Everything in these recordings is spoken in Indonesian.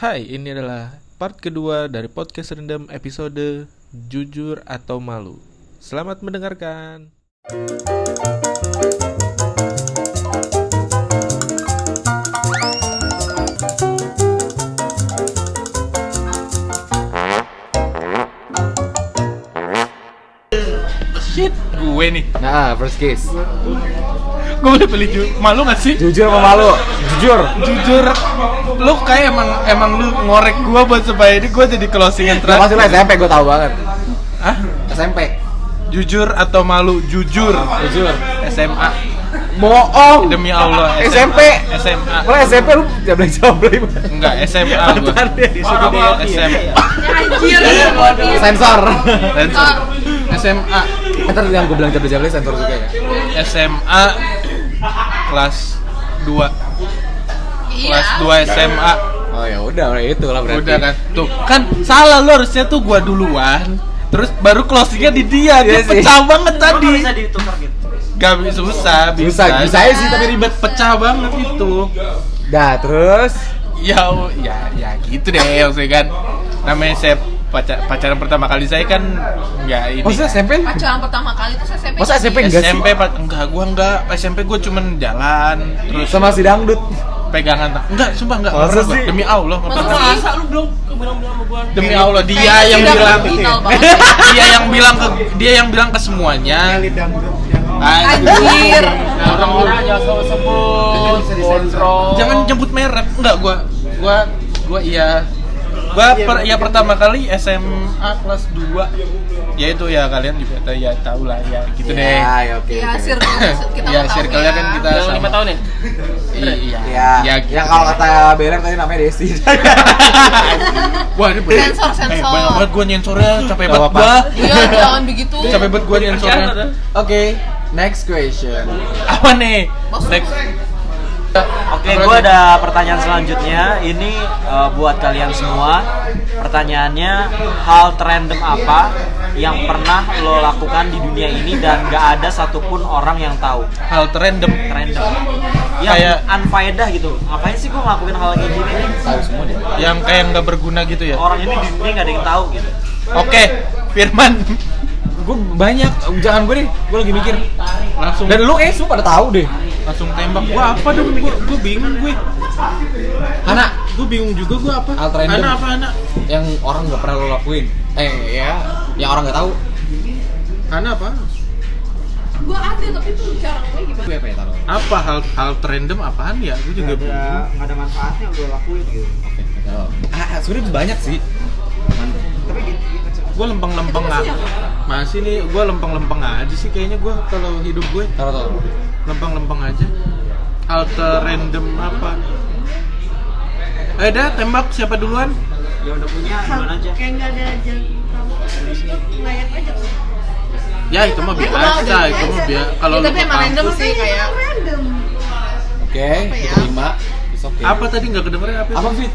Hai, ini adalah part kedua dari podcast rendam episode Jujur atau Malu. Selamat mendengarkan. Shit, gue nih. Nah, first case. Gue boleh pilih ju- malu gak sih? Jujur apa malu? Jujur. Jujur, lu kayak emang emang lu ngorek gua buat supaya ini gua jadi closing yang Gak pasti terakhir. lah SMP gue tahu banget. Hah? SMP. Jujur atau malu? Jujur. Jujur. SMA. Bohong. Demi Allah. SMP. SMA. Kalau SMP lu jablay jablay. Enggak, SMA gua. SMA. Anjir, Sensor. Sensor. SMA. Ntar yang gue bilang jablay sensor juga ya. SMA kelas 2. Iya. Kelas 2 SMA. Oh ya udah, udah itu lah berarti. Udah kan. Tuh, kan salah lu harusnya tuh gua duluan. Terus baru closingnya di dia. Dia Iya sih. pecah banget tadi. bisa ditukar gitu Gak bisa susah, Bisa, bisa aja sih tapi ribet. pecah banget itu. Dah, terus Ya, ya, ya gitu deh maksudnya kan. Namanya saya pacar, pacaran pertama kali saya kan nggak ini. Maksudnya SMP? Pacaran pertama kali tuh SMP. Masa SMP enggak sih? SMP enggak gua enggak SMP gua cuman jalan terus Sama si dangdut. Pegangan tak enggak sumpah enggak Masa pernah gua. sih? demi Allah enggak Masa pernah sih? lu belum bilang-bilang sama gua demi Allah dia yang bilang dia yang bilang ke dia yang bilang ke semuanya Anjir. orang-orang jangan sebut jangan jemput merek enggak gua gua gua iya gua per, ya pertama kali SMA kelas 2 ya itu ya kalian juga tahu ya tahu lah ya gitu deh Ya, ya oke. Ya, oke. circle kita ya circle-nya ya. kan kita sama. lima tahun ya iya Ya, ya gitu yang kalau kata Belen tadi namanya Desi. Wah, ini bener. Sensor, Eh, sensor. banyak banget gua nyensornya, capek banget gua. Iya, jangan begitu. Capek banget gua nyensornya. Oke, next question. Apa nih? Next. Oke, Apa gue ada pertanyaan selanjutnya. Ini eh, buat kalian semua. Pertanyaannya, hal terrandom apa yang pernah lo lakukan di dunia ini dan gak ada satupun orang yang tahu? hal random. Random. Yang Kayak- unfaedah gitu. Ngapain sih gue ngelakuin hal kayak gini nih? Tahu semua deh. Yang kayak nggak berguna gitu ya. Orang ini di dunia gak ada yang tahu gitu. Oke, Firman. Gue banyak, jangan gue deh. Gue lagi mikir. Langsung Dan lu kayak semua pada tahu deh. langsung tembak. Gua apa dong? Gua, gua bingung gue. Hana, Gua bingung juga gua apa? Anak apa anak? yang orang nggak pernah lo lakuin. Eh ya, yang orang nggak tahu. Anak apa? Gua ada tapi tuh cara ngomongnya gimana? Gue apa ya taruh? Apa hal hal random apaan ya? Gue juga bingung. nggak ada manfaatnya gue lakuin gitu. Oke, taruh. Ah, sebenarnya banyak sih. Gue lempeng-lempeng Itu masih ah. Masih nih, gue lempeng-lempeng aja sih kayaknya gue kalau hidup gue Taruh taruh. lempeng-lempeng aja. Alter random apa? Eh dah, tembak siapa duluan? Ya udah punya, gimana aja? kayak nggak ada jalan ngeliat aja tuh Ya itu mah biasa, udah itu mah biasa. Kalau Ya, tapi emang random sih kayak random Oke, ya? okay. apa tadi nggak kedengeran apa? Apa fit?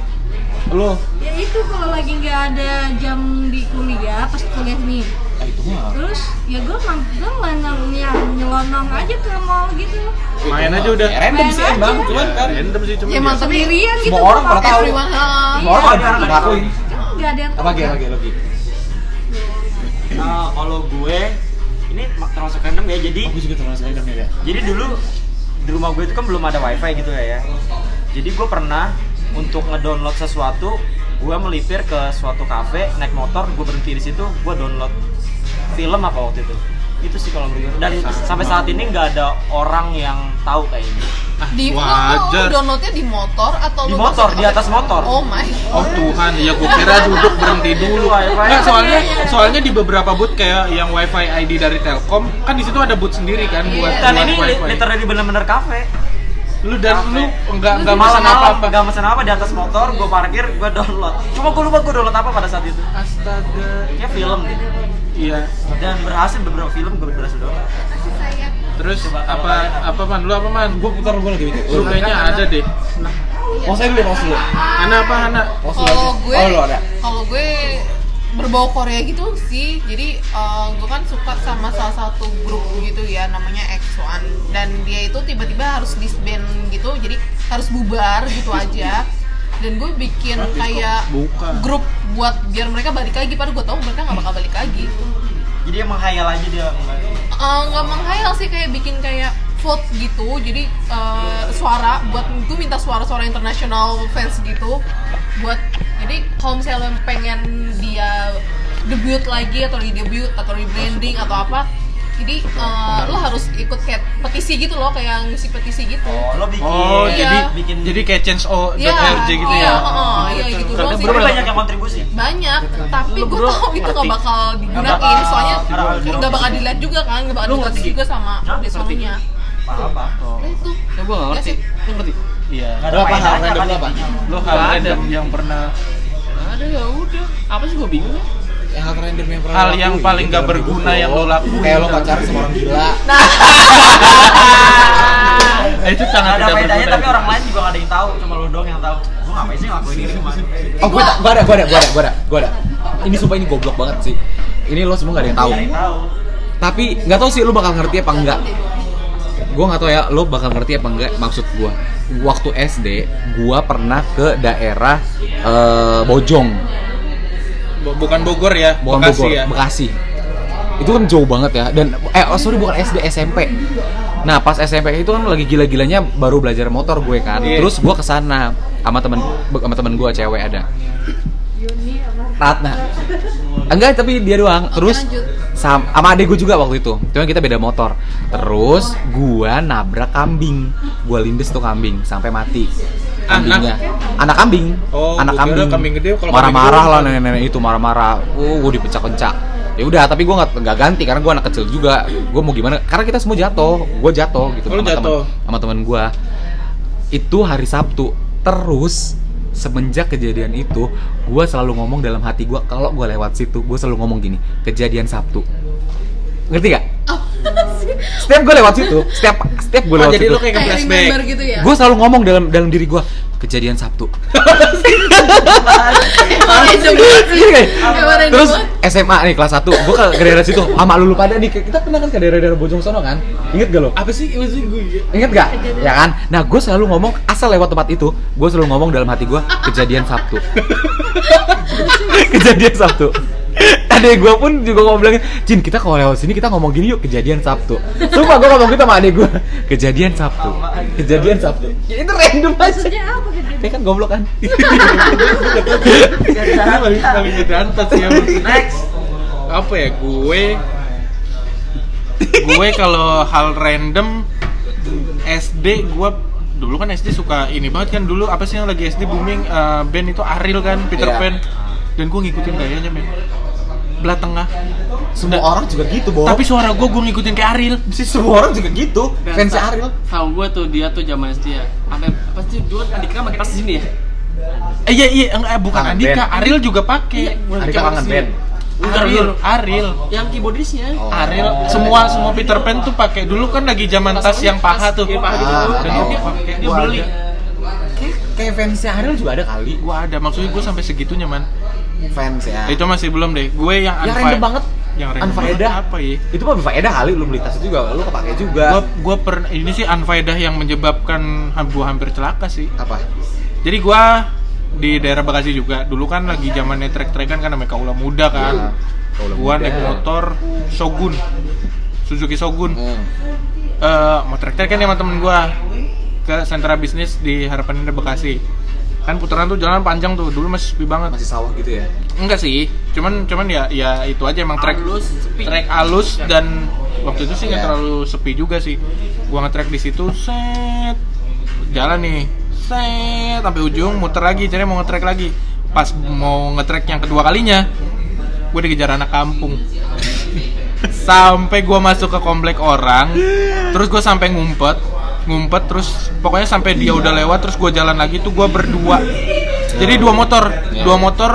Lu? ya itu kalau lagi nggak ada jam di kuliah pas kuliah nih itu mah. terus ya gue mang gue ngelonong yang nyelonong aja ke mall gitu Main aja udah. Ya, random Main sih aja. emang, cuman kan Random sih cuma. ya emang tapi sendirian gitu Semua orang pada pakai tahu. semua orang Iya. pada ngelakuin. kan nggak ada yang Apa tahu lagi? Apa lagi? Lagi. Nah, kalau gue ini termasuk random ya. Jadi Aku juga termasuk random ya. jadi dulu di rumah gue itu kan belum ada wifi gitu ya ya. Jadi gue pernah untuk ngedownload sesuatu, gue melipir ke suatu cafe, naik motor, gue berhenti di situ, gue download film apa waktu itu. Itu sih kalau menurut. Dan sampai saat ini nggak ada orang yang tahu kayak ini. Ah, Di lu wajar. downloadnya di motor atau Di motor, di atas motor. Oh my. Oh Tuhan, ya gue kira duduk berhenti dulu. Nggak, soalnya soalnya di beberapa booth kayak yang WiFi ID dari Telkom, kan di situ ada booth sendiri kan buat Iya. Dan buat ini WiFi. literally bener-bener cafe. Lu dan lu enggak enggak Lu masan Malam-malam apa-apa. nggak mesen apa di atas motor, gue parkir, gue download. Cuma gue lupa gue download apa pada saat itu. Astaga. Ya film gitu. Iya. Dan berhasil beberapa film gue berhasil download. Terus apa apa man? Lu apa man? Gue putar gue lagi. Lu kayaknya ada deh. Mau saya dulu mau dulu. Ana apa Ana? Mau dulu. Kalau gue, Oh, lu ada. kalau gue berbau Korea gitu sih. Jadi eh, gue kan suka sama salah satu grup gitu ya namanya X1 dan dia itu tiba-tiba harus disband gitu. Jadi harus bubar gitu aja. Dan gue bikin kayak Bukan. grup buat biar mereka balik lagi padahal gue tahu mereka nggak bakal balik lagi Jadi emang hayal aja dia. Eh, nggak menghayal sih kayak bikin kayak vote gitu jadi eh, suara buat gue minta suara-suara internasional fans gitu buat jadi kalau misalnya pengen dia debut lagi atau di debut atau rebranding atau apa jadi eh, lo harus ikut kayak petisi gitu loh kayak ngisi petisi gitu Oh, lo bikin. Oh, Iya. jadi bikin jadi kayak change o Iya, .rj gitu iya, ya. heeh, iya gitu doang sih. Berarti banyak yang kontribusi. banyak tapi gue tahu itu nggak ngerti? bakal digunain soalnya nggak bakal dilihat juga kan nggak bakal dilihat juga sama Hah? desmondnya Apa? nah itu Ya gua nggak ngerti. Lu ngerti? Iya. Gak ada hal random kan lu apa? Lo hal ada. random yang pernah ada ya udah. Apa sih gua bingung ya? Yang hal random yang pernah Hal yang lakuin paling gak berguna yang lo lakuin. Kayak lo pacaran sama orang gila. Eh, itu sangat ada berguna. tapi orang lain juga gak ada yang tahu, cuma lo doang yang tahu. Gue ngapain sih ngelakuin ini kemarin? Oh, gue gua ada, gua ada, gua ada, gua ada, gua ada. Ini sumpah ini goblok banget sih. Ini lo semua gak ada yang tahu. Tapi nggak tahu sih lo bakal ngerti apa enggak. Gue nggak tahu ya lo bakal ngerti apa enggak maksud gue. Waktu SD, gue pernah ke daerah eh, Bojong, Bo- Bukan Bogor ya, bukan Bekasi Bogor, ya. Bekasi. Itu kan jauh banget ya. Dan eh oh, sorry bukan SD, SMP. Nah pas SMP itu kan lagi gila-gilanya baru belajar motor gue kan. Iya. Terus gue ke sana sama temen sama temen gue cewek ada. Ratna. Enggak tapi dia doang. Terus sama adek gue juga waktu itu. Cuma kita beda motor. Terus gua nabrak kambing. Gua lindes tuh kambing sampai mati. Kambingnya. Anak, kambing. Oh, anak kambing. kambing gede, kalau marah-marah lah nenek-nenek itu marah-marah. Oh, gua dipecah-pecah. Ya udah, tapi gua nggak nggak ganti karena gua anak kecil juga. Gua mau gimana? Karena kita semua jatuh. Gua jatuh gitu Oh, lu sama temen- jatuh? sama temen gua. Itu hari Sabtu. Terus semenjak kejadian itu, gua selalu ngomong dalam hati gua kalau gua lewat situ, gua selalu ngomong gini, kejadian Sabtu. Ngerti gak? Setiap gue lewat situ, setiap setiap gue Oh, lewat jadi situ, lo kayak flashback. gitu ya? Gue selalu ngomong dalam dalam diri gue kejadian Sabtu. Iya Terus. SMA nih kelas 1 gue ke, daerah situ sama lulu pada nih. Kita pernah kan ke daerah-daerah Bojong sono kan? Inget gak lo? Apa sih? Apa sih? Gue? inget gak? Ya kan? Nah gue selalu ngomong asal lewat tempat itu gue selalu ngomong dalam hati gue kejadian Sabtu. Kejadian Sabtu adek gue pun juga ngomong bilangin Jin kita kalau lewat sini kita ngomong gini yuk kejadian Sabtu. Sumpah gue ngomong gitu sama adek gue kejadian Sabtu. Kejadian Sabtu. Ya, itu random aja. Maksudnya apa gitu? dia kan goblok kan? Ngedantat sih ya. Next. Apa ya? Gue. Gue kalau hal random SD gue dulu kan SD suka ini banget kan. Dulu apa sih yang lagi SD booming? Eh, band itu Ariel kan Peter Iya. Pan. Dan gue ngikutin gayanya men belah tengah. Semua Nah, orang juga gitu boh tapi suara gue gue ngikutin kayak Ariel. Sih semua orang juga gitu. Fans Ariel. Tahu gue tuh dia tuh zaman SD ya. Sampai pasti dulu Andika pakai tas di sini ya. eh iya iya enggak, eh, bukan Kangen Andika band. Ariel juga pakai Andika kangen band Udah Ariel. Ariel. Yang keyboardisnya. Oh. Ariel. Semua semua Peter Pan tuh pakai dulu kan lagi zaman tas yang paha tuh. Yang paha gitu. Ah, dan dia pakai dia beli. kayak fansnya Ariel juga ada kali. Gua ada. Maksudnya gua sampai segitunya man fans ya. Itu masih belum deh. Gue yang yang random banget. yang unfaedah. apa ya? Itu mah faedah kali lu beli tas juga lu kepake juga. Gua gua per ini sih unfaedah yang menyebabkan gua hampir celaka sih. Apa? Jadi gua di daerah Bekasi juga dulu kan lagi zamannya trek-trekan kan namanya kaula muda kan. Kaula gua muda. naik motor Shogun. Suzuki Shogun. Hmm. eh mau trek-trekan ya sama temen gua ke sentra bisnis di Harapan Indah Bekasi kan putaran tuh jalan panjang tuh dulu masih sepi banget. Masih sawah gitu ya? Enggak sih cuman cuman ya ya itu aja emang trek sepi. trek alus dan waktu itu sih nggak Iya. terlalu sepi juga sih. Gua nge-trek di situ set jalan nih set sampai ujung muter lagi jadi mau nge-trek lagi. Pas mau nge-trek yang kedua kalinya gue dikejar anak kampung. Sampai gua masuk ke komplek orang terus gue sampai ngumpet ngumpet terus pokoknya sampai dia udah lewat terus gue jalan lagi tuh gue berdua jadi dua motor dua motor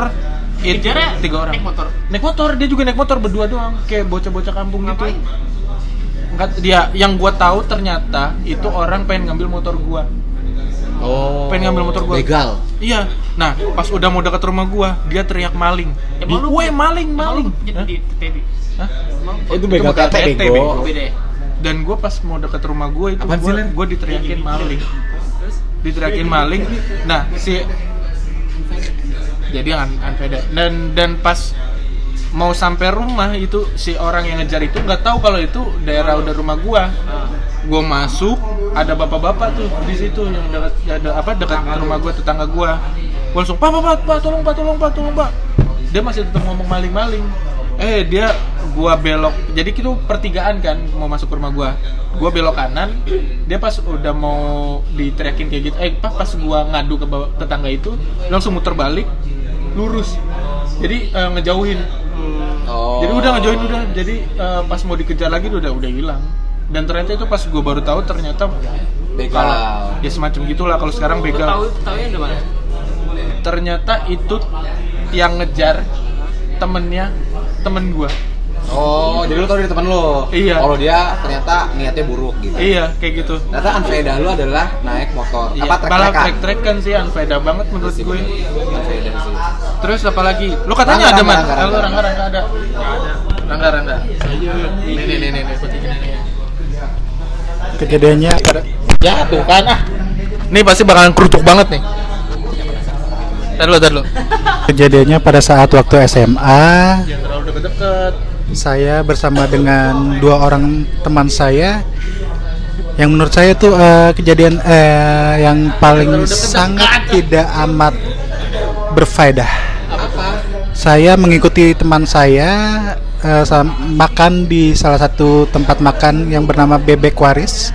itu Kejarnya tiga orang naik motor? naik motor dia juga naik motor berdua doang kayak bocah-bocah kampung Ngapain? gitu Enggak, dia yang gua tahu ternyata itu orang pengen ngambil motor gua oh Pengen ngambil motor gua. legal iya nah pas udah mau deket rumah gua dia teriak maling Emang lu Weh maling maling Emang lu Hah? Hah? itu begal bego bego. Beda ya. Dan gue pas mau deket rumah gue itu gue gue diteriakin maling. Diteriakin maling. Nah si jadi un unfaedah dan dan pas mau sampai rumah itu si orang yang ngejar itu nggak tahu kalau itu daerah udah rumah gua. Gua masuk ada bapak-bapak tuh di situ yang dekat ada apa dekat rumah gua tetangga gua. Gua langsung pak pak pak, pak tolong pak tolong pak tolong pak. Dia masih tetap ngomong maling-maling. Eh dia gua belok jadi itu pertigaan kan mau masuk ke rumah gua. Gua belok kanan dia pas udah mau diteriakin kayak gitu eh pas pas gua ngadu ke bawah- tetangga itu langsung muter balik lurus. Jadi eh, ngejauhin. Oh. jadi udah ngejauhin udah. Jadi eh, pas mau dikejar lagi udah udah hilang. Dan ternyata itu pas gua baru tahu ternyata Begal. kalau ya semacam gitulah kalau sekarang begal. Tahu tahunya di mana? ternyata itu yang ngejar temennya temen gua Oh, jadi lu tau dari temen lu. Iya. Kalau dia ternyata niatnya buruk gitu. iya kayak gitu Ternyata unfaedah lu adalah naik motor. Iya, apa balap trek-trekan? trek-trekan sih unfaedah banget menurut gue. Unfaedah sih. Terus apa lagi? Lu katanya Rangga, ada man? Rangga, Rangga, rangga rangga ada. Rangga rangga. Nih nih nih nih nih. Kejadiannya pada Ya tuh kan ah. Nih pasti bakalan kerucuk banget nih. Tar lu, tar lu. kejadiannya pada saat waktu SMA Jangan terlalu deket-deket. Saya bersama dengan dua orang teman saya yang menurut saya tuh eh, kejadian eh, yang paling sangat tidak amat berfaedah. Saya mengikuti teman saya sa- makan di salah satu tempat makan yang bernama Bebek Waris.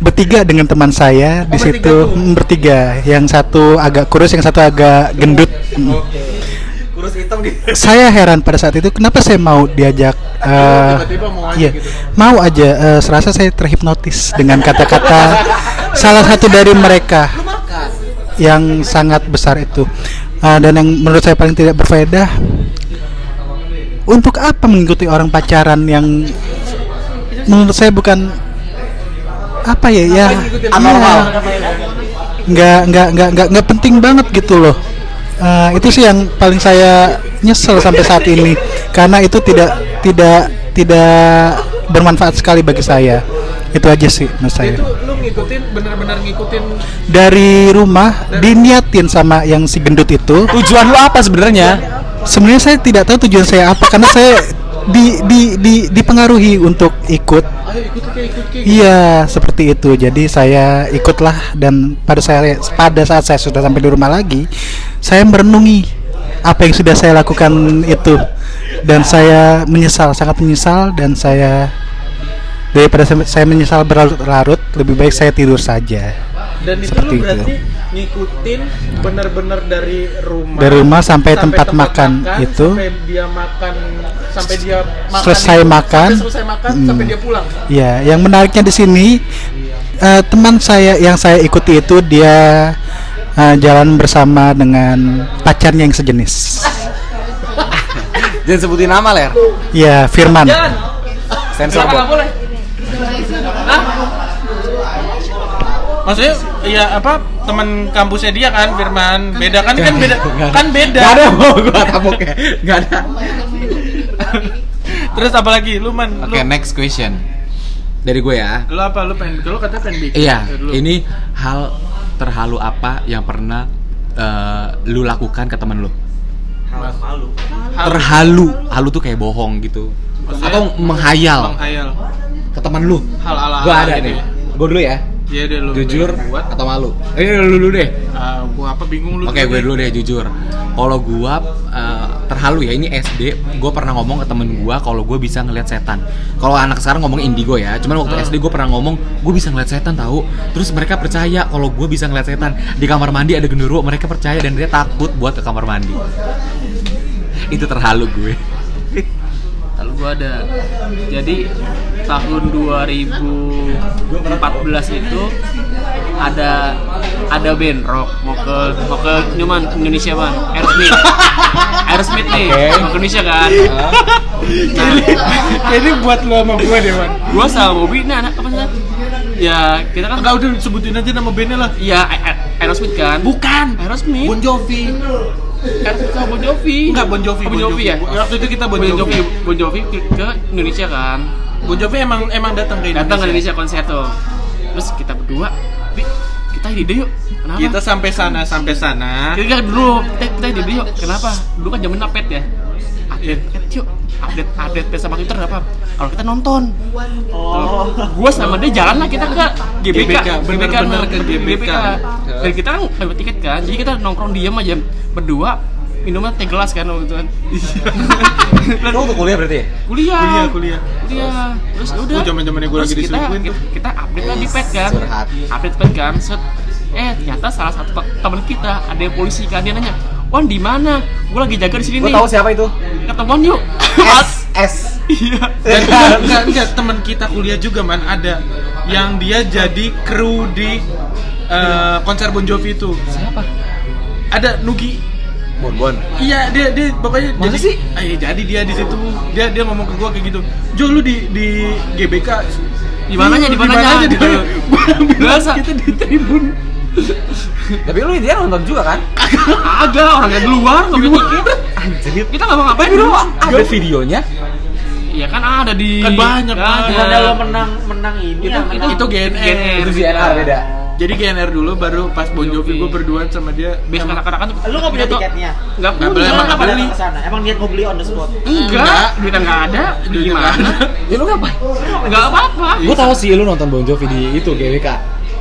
Bertiga dengan teman saya di situ mm, bertiga. Yang satu agak kurus, yang satu agak gendut. Mm Kurus hitam gitu. saya heran pada saat itu kenapa saya mau diajak eh, tiba-tiba mau aja iya, gitu. mau aja eh, serasa saya terhipnotis dengan kata-kata salah satu dari mereka yang sangat besar itu Eh, dan yang menurut saya paling tidak berfaedah untuk apa mengikuti orang pacaran yang menurut saya bukan apa ya ya Anormal. nggak nggak nggak nggak nggak penting banget gitu loh Eh, itu sih yang paling saya nyesel sampai saat ini. Karena itu tidak tidak tidak bermanfaat sekali bagi saya. Itu aja sih menurut saya. Itu lu ngikutin bener-bener ngikutin? Dari rumah diniatin sama yang si gendut itu. Tujuan lu apa sebenarnya? sebenarnya saya tidak tahu tujuan saya apa karena saya di di di dipengaruhi untuk ikut. Ayo ikut. Iya, seperti itu. Jadi saya ikutlah dan pada saya pada saat saya sudah sampai di rumah lagi, saya merenungi apa yang sudah saya lakukan itu dan saya menyesal, sangat menyesal dan saya daripada saya, menyesal berlarut-larut, lebih baik saya tidur saja. Dan itu Seperti lu itu. berarti ngikutin bener-bener dari rumah Dari rumah sampai tempat makan itu. sampai dia makan sampai dia makan Selesai itu, makan. sampai selesai makan Hmm. sampai dia pulang Ya, yang menariknya di sini eh, teman saya yang saya ikuti itu dia eh, jalan bersama dengan pacarnya yang sejenis. Jangan sebutin nama, Ler. Ya, Firman. Sensor, nggak boleh maksudnya ya apa teman kampusnya dia kan Firman beda kan kan beda kan beda Gak ada mau gua taboknya. Gak ada. terus apa lagi lu man lu, Oke, next question. Dari gue ya. lu apa lu pengen lu katanya pengen bikin Iya, Ya, dulu. ini hal terhalu apa yang pernah eh, lu lakukan ke temen lu? Hal malu. Hal- Terhalu, halu tuh kayak bohong gitu. Maksudnya Atau menghayal menghayal ke temen lu. hal ala Gua ada gitu nih. ya. Gue dulu ya. Iya deh lu Jujur buat atau malu? Eh, lu dulu deh. Ah, gua apa bingung lu Oke, gue dulu deh jujur. Kalau gua eh, terhalu ya, ini SD, gue pernah ngomong ke temen gua kalau gue bisa ngeliat setan. Kalau anak sekarang ngomong indigo ya, cuman waktu Hmm. SD gue pernah ngomong gue bisa ngeliat setan tahu. Terus mereka percaya kalau gue bisa ngeliat setan di kamar mandi ada genderuwo, mereka percaya dan dia takut buat ke kamar mandi. Itu terhalu gue. Lalu gua ada. Jadi tahun 2014 itu ada ada band rock mau ke mau ke Newman Indonesia man Aerosmith. Aerosmith nih Oke. mau ke Indonesia kan? Ini buat lu sama gua deh man gua sama Bobby nah anak apa sih? Ya kita kan enggak udah sebutin aja nama bandnya lah. Iya Aerosmith kan? Bukan. Aerosmith. Bon Jovi. Aerosmith sama Bon Jovi. Enggak Bon Jovi Bon Jovi ya? Waktu itu kita Bon, Bon Jovi. Bon Jovi ke, ke Indonesia kan? Bon Jovi emang emang datang ke Indonesia datang ke Indonesia. Konser tuh terus kita berdua Kita ide yuk. Kenapa? Kita sampai sana sampai sana. kita dulu kita, kita ide yuk. Kenapa? Dulu kan zaman apet ya. Iya. update yuk. Update update sama Twitter apa kalau kita nonton. Oh. gua sama dia jalan lah kita ke GBK GBK, bener-bener ke GBK. dan kita kan dapat tiket kan jadi kita nongkrong diem aja. Berdua minumnya teh gelas kan waktu itu kan Lu untuk kuliah berarti ya? kuliah Kuliah, kuliah. kuliah terus ya udah Gua zaman-zamannya gua Terus lagi kita, diselingkuhin tuh. kita, kita update lah di pet kan Curhat. update pet kan set eh ternyata salah satu te- teman kita ada yang polisi kan dia nanya Wan di mana? Gue lagi jaga di sini Gue nih. tahu siapa itu. Ketemuan yuk. S S. Iya. Dan enggak, enggak, enggak, teman kita kuliah juga man ada yang dia jadi kru di eh, konser Bon Jovi itu. Siapa? Ada Nugi. Bon Bon. Iya, dia dia pokoknya Masa jadi sih? Ah, iya, jadi dia di situ. Dia dia ngomong ke gua kayak gitu. Jo lu di di GBK Di mananya? Di mananya? Di- Gua kita di tribun. Tapi lu dia nonton juga kan? Agak orang yang di luar beli tiket. Anjir. Kita nggak mau ngapain dulu. ada videonya? Iya kan ada di. Kan banyak, Kan ada. Lo menang menang ini Itu- ya, menang- Itu GNR. Itu GNR beda. Jadi GNR dulu baru pas Bon Jovi gua berduaan sama dia. Sama- anak-anak tuh. Lu nggak punya tiketnya? Nggak Nggak punya. emang Nggak nggak beli. Emang niat mau beli on the spot. Enggak, Enggak. duitnya nggak ada. Gimana? Ya lu ngapain? Nggak apa-apa. Gue tahu sih lu nonton Bon Jovi di itu GWK.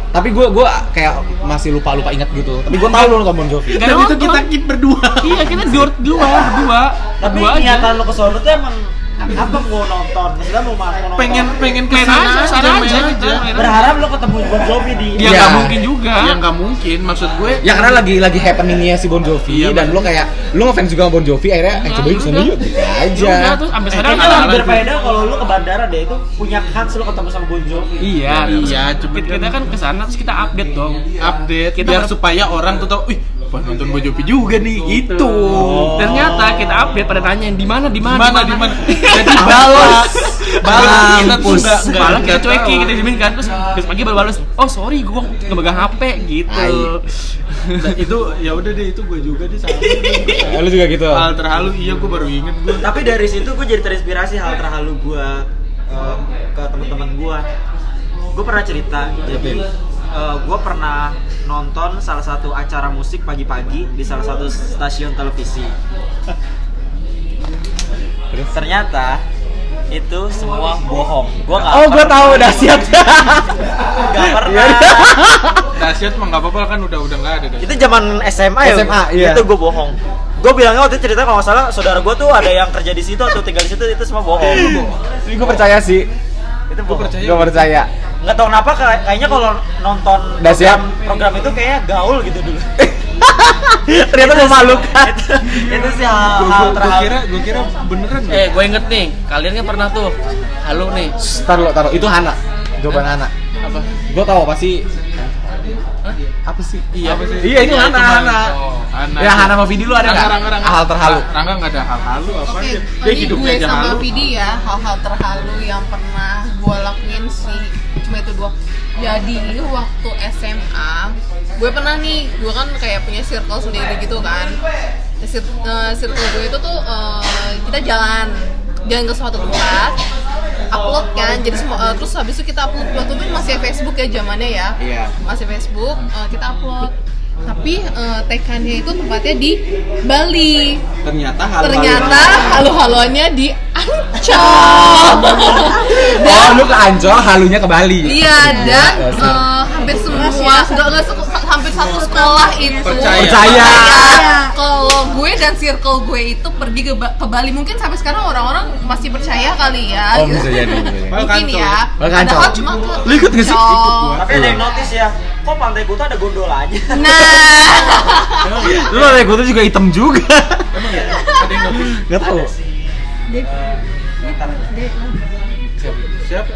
Tapi gue gua kayak masih lupa lupa ingat gitu. Tapi gue tahu lu nonton Bon Jovi. Dan itu kita keep berdua. Iya kita dua dua berdua. Tapi niatan lo ke sono tuh emang apa mau nonton? Maksudnya mau mau nonton? pengen pengen ke sana aja, sana aja, aja. aja. berharap lo ketemu Bon Jovi di Ya Iya. nggak mungkin juga. Ya nggak mungkin, maksud gue. Ya karena lagi lagi happeningnya si Bon Jovi Iya, dan lu kayak lu ngefans juga sama Bon Jovi akhirnya eh Iya, coba yuk sana yuk gitu Ya aja. terus Nah, lebih lanjut. berbeda kalau lu ke bandara deh itu punya kans lo ketemu sama Bon Jovi. Iya, Iya, cuma kita, kan- kan ke sana terus kita update dong. update Kita biar supaya orang tuh tahu, wih, pas nonton Bon Jovi juga nih, gitu. Oh. Ternyata kita update pada tanya di mana di Di mana mana di mana? Jadi balas, balas kita tuh Mampus. nggak nggak Malah kita cuekin, tahu. kita diemin kan terus terus pagi baru balas, oh sorry gue nggak megang HP gitu. Nah, itu ya udah deh itu gue juga deh sama. Lu juga gitu. Hal terhalu iya gue baru inget gue. Tapi dari situ gue jadi terinspirasi hal terhalu gue eh, ke teman-teman gue. Gue pernah cerita, jadi gue pernah nonton salah satu acara musik pagi-pagi di salah satu stasiun televisi. Ternyata itu semua bohong. Gue nggak Oh, gue tahu dahsyat. nggak pernah. Dahsyat mah nggak apa-apa kan udah udah nggak ada itu zaman SMA ya SMA, iya. itu gue bohong gue bilangnya waktu itu cerita kalau nggak salah saudara gue tuh ada yang kerja di situ atau tinggal di situ itu semua bohong Ini gue percaya sih. itu Gue bohong percaya. Gue percaya. Nggak tahu kenapa kayak- kayaknya kalau nonton Udah siap? program, program itu kayaknya gaul gitu dulu Ternyata Itu sih- memalukan. itu, itu sih hal, Gue hal gue terhalu kira gue kira beneran. Eh, gue inget nih, kalian kan pernah tuh, halo nih, Taruh taruh itu Hana. Jawaban Hana. apa? Gue tahu apa sih? Apa sih? Iya, Apa sih? Iya, itu Hana, mah- Hana. Oh, Hana. Ya Hana sama Vidi lu ada nggak? Hal terhalu. Rangga nggak ada hal halu apa Oke, dia? Dia hidupnya gue sama. Vidi ya hal-hal terhalu yang pernah gue lakuin sih cuma itu dua. Jadi waktu SMA, gue pernah nih, gue kan kayak punya circle sendiri gitu kan. Eh, circle gue itu tuh eh, kita jalan jalan ke suatu tempat upload kan jadi semua eh, terus habis itu kita upload waktu itu masih Facebook ya zamannya ya Iya. masih Facebook eh, kita upload tapi eh, tekannya itu tempatnya di Bali. Ternyata hal ternyata halu-haluannya di Ancol. Oh, lu ke Ancol, halunya ke Bali. iya dan eh, hampir semua enggak enggak se- hampir satu sekolah itu Percaya. Percaya. kalau gue dan circle gue itu pergi ke, Ba- ke Bali mungkin sampai sekarang orang-orang masih percaya kali ya Oh, gitu. bisa jadi. mungkin ya padahal cuma ke Lu ikut nggak sih? Tapi ada yang notice ya kok pantai kuta ada gondolanya nah Lu ada gue tuh juga hitam juga. Emang ya? Ada yang notice? Gak tahu. Siapa?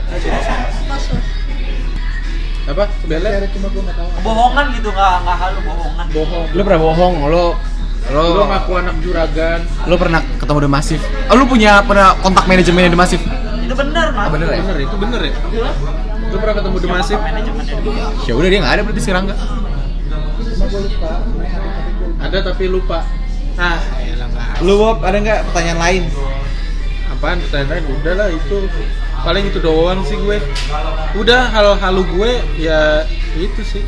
Apa? Beler? bohongan gitu nggak nggak halu bohongan Bohong. Lu pernah bohong, lu lu Lu ngaku anak juragan. lu pernah ketemu The Massive. Oh, lu punya pernah kontak manajemennya The Massive? itu bener Ah, mas bener ya? Bener itu bener ya? Lu pernah ketemu Demasif? manajemennya Ya udah dia nggak ada berarti si Rangga. Ada tapi lupa. Ah, nggak. Lu Bob, ada nggak pertanyaan lain? Apaan? Pertanyaan udah lah itu. Paling itu doang sih gue. Udah hal halu gue ya itu sih.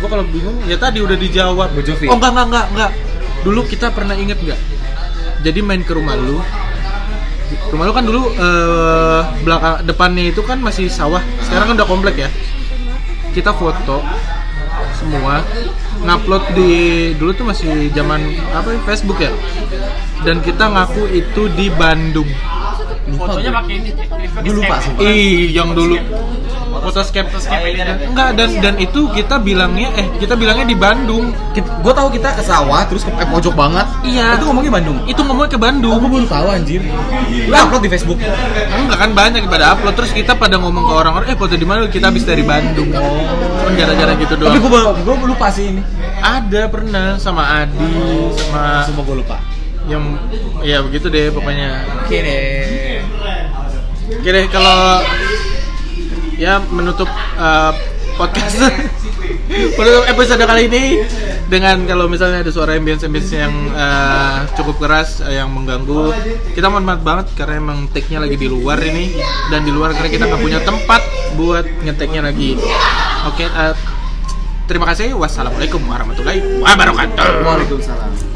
gua kalau bingung ya tadi udah dijawab. Bu Jovi. oh enggak enggak enggak enggak. Dulu kita pernah inget nggak? Jadi main ke rumah lu. Rumah lu kan dulu eh, belakang depannya itu kan masih sawah. Sekarang kan udah komplek ya. Kita foto semua. Ngupload di dulu tuh masih zaman apa ya, Facebook ya? Dan kita ngaku itu di Bandung Fotonya pakai ini. Gue lupa sih. Ih, yang dulu photoscape enggak dan dan itu kita bilangnya eh kita bilangnya di Bandung Gue tahu kita ke sawah terus ke eh, pojok banget. Iya. Itu ngomongnya Bandung. itu ngomongnya ke Oh, Bandung gue baru tahu anjir. Lu upload di Facebook. enggak kan banyak pada upload terus kita pada ngomong ke orang-orang eh foto di mana kita habis dari Bandung cuman gara-gara gitu Tapi doang gue gue lupa sih ini. ada pernah sama Adi sama Sumpah gue lupa. yang ya begitu deh pokoknya Oke deh. Oke deh kalau ya menutup uh, podcast menutup episode kali ini dengan kalau misalnya ada suara ambience ambience yang uh, cukup keras uh, yang mengganggu. Kita mohon maaf banget karena emang take-nya lagi di luar ini dan di luar karena kita nggak punya tempat buat ngeteknya lagi. Oke uh, terima kasih. Wassalamualaikum warahmatullahi wabarakatuh. Waalaikumsalam.